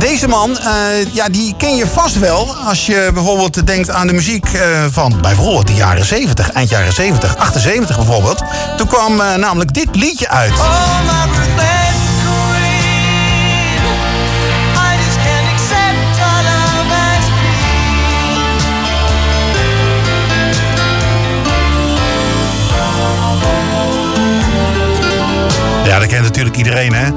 deze man, eh, ja, die ken je vast wel als je bijvoorbeeld denkt aan de muziek eh, van bijvoorbeeld de jaren 70, eind jaren 70, 78 bijvoorbeeld. Toen kwam eh, namelijk dit liedje uit. Ja, dat kent natuurlijk iedereen, hè?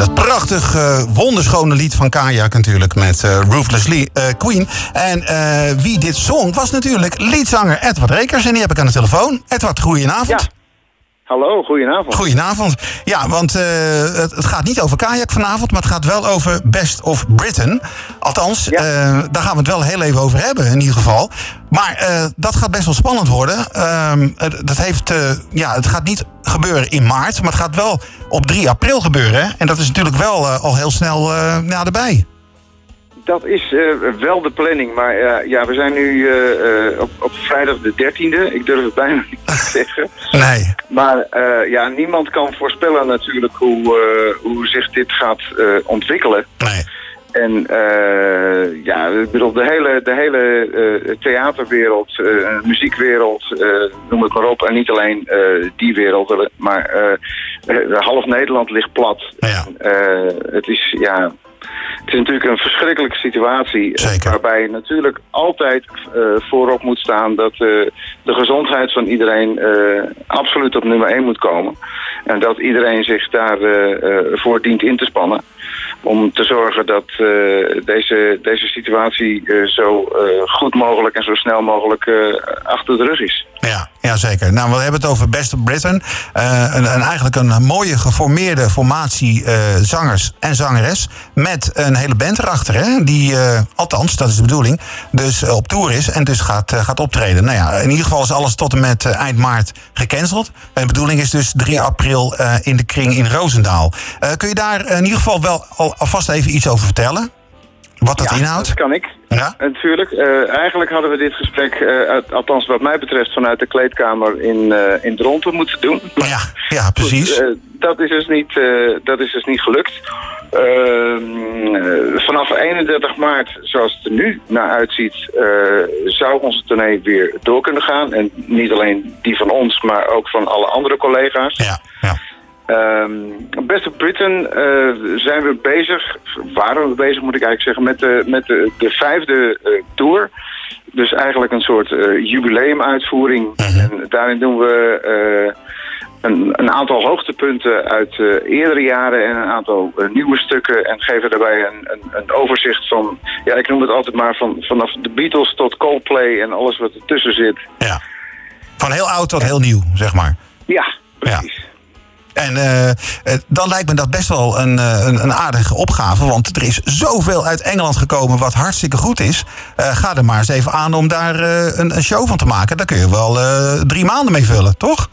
Dat prachtig eh, wonderschone lied van Kajak natuurlijk met eh Ruthless Lee, eh, Queen. En eh, wie dit zong was natuurlijk liedzanger Edward Rekers. En die heb ik aan de telefoon. Edward, goedenavond. Hallo, goedenavond. Goedenavond. Ja, want eh, het, het gaat niet over kajak vanavond, maar het gaat wel over Best of Britain. Althans, Ja. eh, daar gaan we het wel heel even over hebben in ieder geval. Maar eh, dat gaat best wel spannend worden. Ehm, het, dat heeft, ja, het gaat niet gebeuren in maart, maar het gaat wel op 3 april gebeuren. En dat is natuurlijk wel al heel snel eh ja, erbij. Dat is eh, wel de planning, maar eh, ja, we zijn nu eh, op, op vrijdag de 13e. Ik durf het bijna niet te zeggen. Nee. Maar ja, niemand kan voorspellen natuurlijk hoe, hoe zich dit gaat ontwikkelen. Nee. En ja, ik bedoel, de hele, de hele theaterwereld, muziekwereld, noem het maar op. En niet alleen die wereld, maar half Nederland ligt plat. Ja. Het is, ja... Het is natuurlijk een verschrikkelijke situatie. eh, Zeker. Waarbij natuurlijk altijd eh, voorop moet staan dat eh, de gezondheid van iedereen absoluut op nummer 1 moet komen. En dat iedereen zich daarvoor voor dient in te spannen. Om te zorgen dat deze, deze situatie zo goed mogelijk en zo snel mogelijk achter de rug is. Ja, ja, zeker. Nou, we hebben het over Best of Britain. Eh, een, een, eigenlijk een mooie geformeerde formatie eh, zangers en zangeres. Met een hele band erachter, hè? Die, eh, althans, dat is de bedoeling, dus op tour is en dus gaat, gaat optreden. Nou ja, in ieder geval is alles tot en met eind maart gecanceld. En de bedoeling is dus 3 april in de kring in Roosendaal. Kun je daar in ieder geval wel al, alvast even iets over vertellen? Wat dat inhoudt? Dat kan ik. Ja? Natuurlijk. Eh, eigenlijk hadden we dit gesprek, eh, uit- althans wat mij betreft, vanuit de kleedkamer in, eh in Dronten moeten doen. Ja, ja, precies. Goed, dat, is dus niet, dat is dus niet gelukt. Ehm, eh, vanaf 31 maart, zoals het er nu naar uitziet, zou onze tournee weer door kunnen gaan. En niet alleen die van ons, maar ook van alle andere collega's. Ja, ja. Ehm Best of Britain eh, zijn we bezig, waren we bezig moet ik eigenlijk zeggen, met de, met de, de vijfde eh, tour. Dus eigenlijk een soort eh, jubileumuitvoering. En daarin doen we een, een aantal hoogtepunten uit eerdere jaren en een aantal nieuwe stukken. En geven daarbij een, een, een overzicht van, ja ik noem het altijd maar van, vanaf de Beatles tot Coldplay en alles wat ertussen zit. ja. Van heel oud tot heel nieuw, zeg maar. Ja, precies. En eh, eh, dan lijkt me dat best wel een, eh, een, een aardige opgave. Want er is zoveel uit Engeland gekomen wat hartstikke goed is. Ga er maar eens even aan om daar een, een show van te maken. Daar kun je wel drie maanden mee vullen, toch?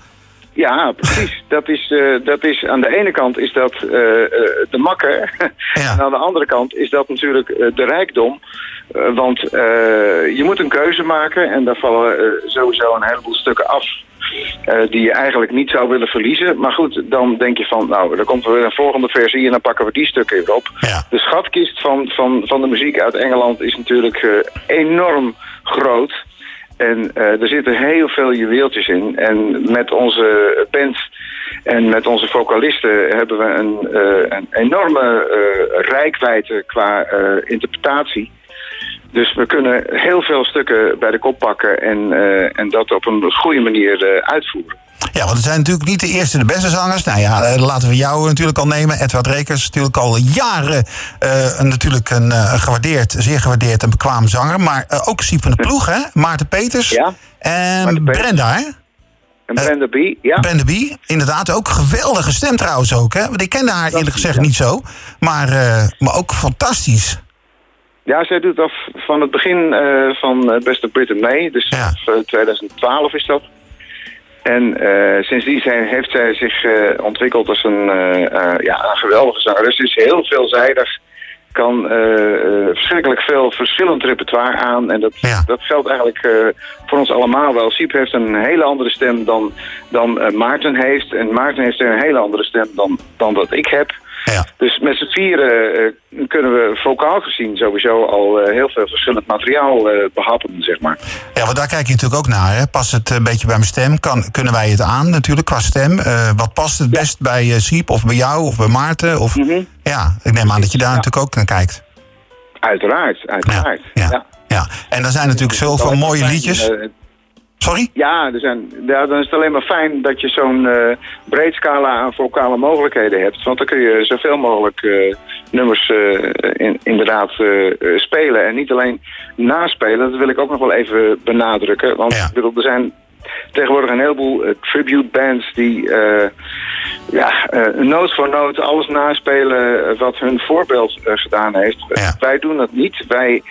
Ja, precies. Dat is, dat is, aan de ene kant is dat eh, de makker. Ja. En aan de andere kant is dat natuurlijk de rijkdom. Want je moet een keuze maken en daar vallen sowieso een heleboel stukken af. Eh, die je eigenlijk niet zou willen verliezen. Maar goed, dan denk je van, nou, er komt weer een volgende versie en dan pakken we die stukken weer op. Ja. De schatkist van, van, van de muziek uit Engeland is natuurlijk eh, enorm groot. En eh, er zitten heel veel juweeltjes in. En met onze band en met onze vocalisten hebben we een, een enorme rijkwijde qua interpretatie. Dus we kunnen heel veel stukken bij de kop pakken en, uh, en dat op een goede manier uh, uitvoeren. Ja, want het zijn natuurlijk niet de eerste de beste zangers. Nou ja, laten we jou natuurlijk al nemen. Edward Rekers, natuurlijk al jaren uh, natuurlijk een gewaardeerd, zeer gewaardeerd en bekwaam zanger. Maar ook Siep van de Ploeg, hè? Maarten Peters. Ja. En Maarten Brenda, hè? En Brenda B, ja. Brenda B, inderdaad. Ook geweldige stem trouwens ook, hè? Want ik kende haar eerlijk gezegd ja. niet zo. Maar, maar ook fantastisch. Ja, zij doet af van het begin uh, van Best of Britain mee. Dus ja. 2012 is dat. En uh, sindsdien zijn, heeft zij zich uh, ontwikkeld als een, uh, ja, een geweldige zangeres. Ze is heel veelzijdig, kan verschrikkelijk veel verschillend repertoire aan. En dat, ja. dat geldt eigenlijk voor ons allemaal wel. Siep heeft een hele andere stem dan, dan Maarten heeft. En Maarten heeft een hele andere stem dan, dan dat ik heb. Ja. Dus met z'n vieren uh, kunnen we vocaal gezien sowieso al uh, heel veel verschillend materiaal uh, behappen, zeg maar. Ja, want daar kijk je natuurlijk ook naar. Hè? Past het een beetje bij mijn stem? Kan, kunnen wij het aan natuurlijk qua stem? wat past het best bij Siep of bij jou of bij Maarten? Of, mm -hmm. Ja, ik neem aan dat je daar ja. natuurlijk ook naar kijkt. Uiteraard, uiteraard. Ja, ja. ja. en er zijn natuurlijk zoveel mooie liedjes. Sorry? Ja, er zijn, ja, dan is het alleen maar fijn dat je zo'n uh, breed scala aan vocale mogelijkheden hebt. Want dan kun je zoveel mogelijk uh, nummers uh, in, inderdaad spelen. En niet alleen naspelen, dat wil ik ook nog wel even benadrukken. Want ja. bedoel, er zijn tegenwoordig een heleboel tribute bands die ja, noot voor noot alles naspelen wat hun voorbeeld gedaan heeft. Ja. Wij doen dat niet. Wij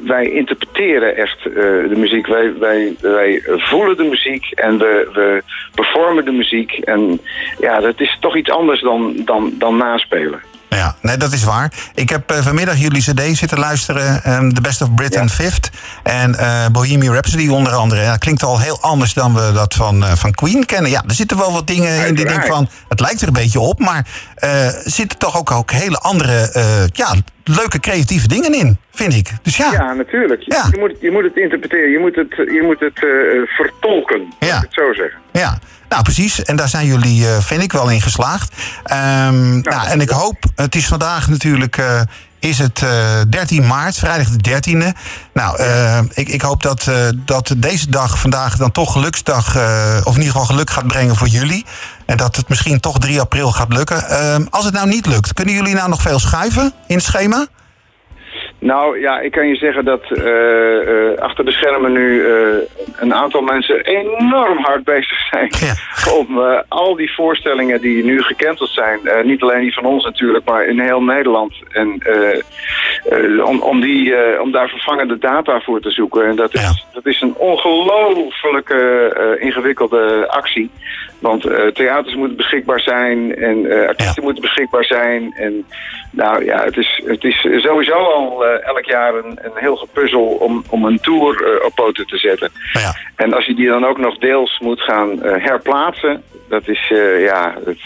wij interpreteren echt uh, de muziek. Wij, wij, wij voelen de muziek en we, we performen de muziek. En ja, dat is toch iets anders dan, dan, dan naspelen. Ja, nee, dat is waar. Ik heb uh, vanmiddag jullie cd zitten luisteren. Um, The Best of Britain ja. Fifth. En uh, Bohemian Rhapsody onder andere. Ja, klinkt al heel anders dan we dat van, uh, van Queen kennen. Ja, er zitten wel wat dingen Uiteraard. in die denk van... Het lijkt er een beetje op, maar er zitten toch ook, ook hele andere... ja, leuke creatieve dingen in, vind ik. Dus ja. Ja, natuurlijk. Ja. Je, moet, je moet het interpreteren, je moet het, je moet het vertolken, ja. ik het zo zeggen. Ja, nou precies. En daar zijn jullie, uh, vind ik, wel in geslaagd. Um, nou, en ik hoop, het is vandaag natuurlijk... Uh, is het uh, 13 maart, vrijdag de 13e. Nou, uh, ik, ik, hoop dat, uh, dat deze dag vandaag dan toch geluksdag, of in ieder geval geluk gaat brengen voor jullie. En dat het misschien toch 3 april gaat lukken. Ehm, als het nou niet lukt, kunnen jullie nou nog veel schuiven in het schema? Nou ja, ik kan je zeggen dat uh, uh, achter de schermen nu uh, een aantal mensen enorm hard bezig zijn ja. om al die voorstellingen die nu gecanceld zijn, niet alleen die van ons natuurlijk, maar in heel Nederland, en om, om, die, om daar vervangende data voor te zoeken. En dat is, ja. dat is een ongelooflijke ingewikkelde actie. Want theaters moeten beschikbaar zijn en artiesten ja. moeten beschikbaar zijn. En nou ja, het is, het is sowieso al elk jaar een, een heel gepuzzel om, om een tour op poten te zetten. Ja. En als je die dan ook nog deels moet gaan herplaatsen, dat is, ja, het,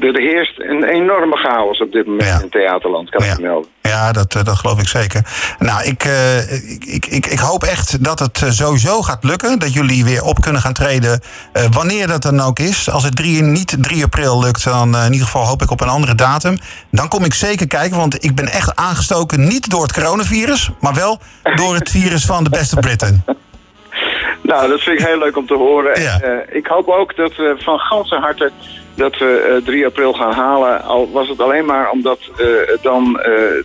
er heerst een enorme chaos op dit moment in theaterland, kan ja. ik melden. Ja, dat, dat geloof ik zeker. Nou, ik, ik, ik, ik hoop echt dat het sowieso gaat lukken. Dat jullie weer op kunnen gaan treden, wanneer dat dan ook is. Als het drie, niet 3 april lukt, dan in ieder geval hoop ik op een andere datum. Dan kom ik zeker kijken, want ik ben echt aangestoken niet door het coronavirus, maar wel door het virus van de beste Britten. Nou, dat vind ik heel leuk om te horen. Ja. Uh, ik hoop ook dat we van ganse harte dat we uh, 3 april gaan halen. Al was het alleen maar omdat uh, dan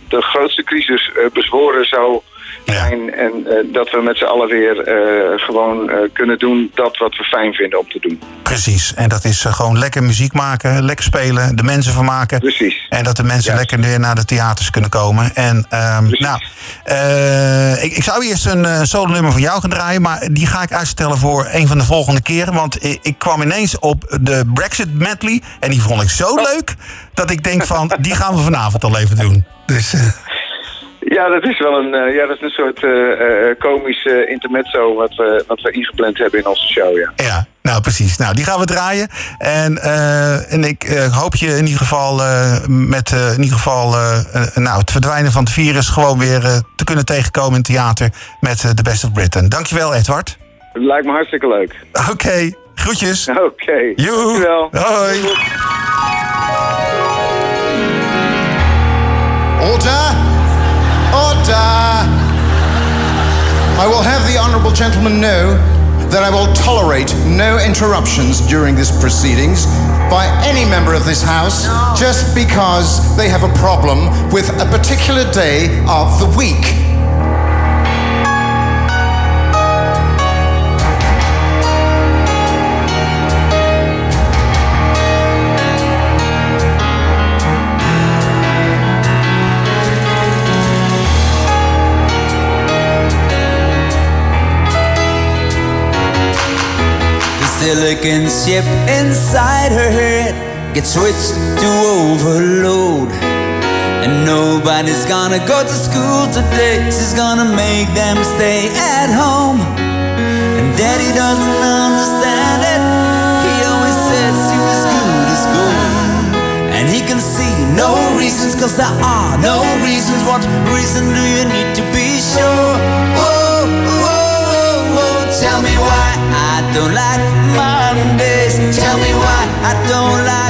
de grootste crisis bezworen zou zijn. En uh, dat we met z'n allen weer uh, gewoon uh, kunnen doen dat wat we fijn vinden om te doen. Precies. En dat is gewoon lekker muziek maken, lekker spelen, de mensen vermaken. Precies. En dat de mensen Juist. lekker weer naar de theaters kunnen komen. En um, nou, ik, ik, zou eerst een solo nummer van jou gaan draaien, maar die ga ik uitstellen voor een van de volgende keren. Want ik, ik kwam ineens op de Brexit medley en die vond ik zo oh. leuk dat ik denk van, die gaan we vanavond al even doen. Dus... Ja, dat is wel een, uh, ja, dat is een soort uh, uh, komisch intermezzo wat we, wat we ingepland hebben in onze show, ja. Ja, nou precies. Nou, die gaan we draaien. En, en ik hoop je in ieder geval met in ieder geval, nou, het verdwijnen van het virus gewoon weer te kunnen tegenkomen in het theater met The Best of Britain. Dankjewel, Edward. Het lijkt me hartstikke leuk. Oké, okay. groetjes. Oké. Okay. Dankjewel. Hoi. Order! I will have the honourable gentleman know that I will tolerate no interruptions during this proceedings by any member of this House no. just because they have a problem with a particular day of the week. Silicon chip inside her head gets switched to overload. And nobody's gonna go to school today, she's gonna make them stay at home. And daddy doesn't understand it, he always says she was good as gold. And he can see no reasons, cause there are no reasons. What reason do you need to be sure? Oh, oh, oh, oh. Tell me why don't like Mondays. Tell me why I don't like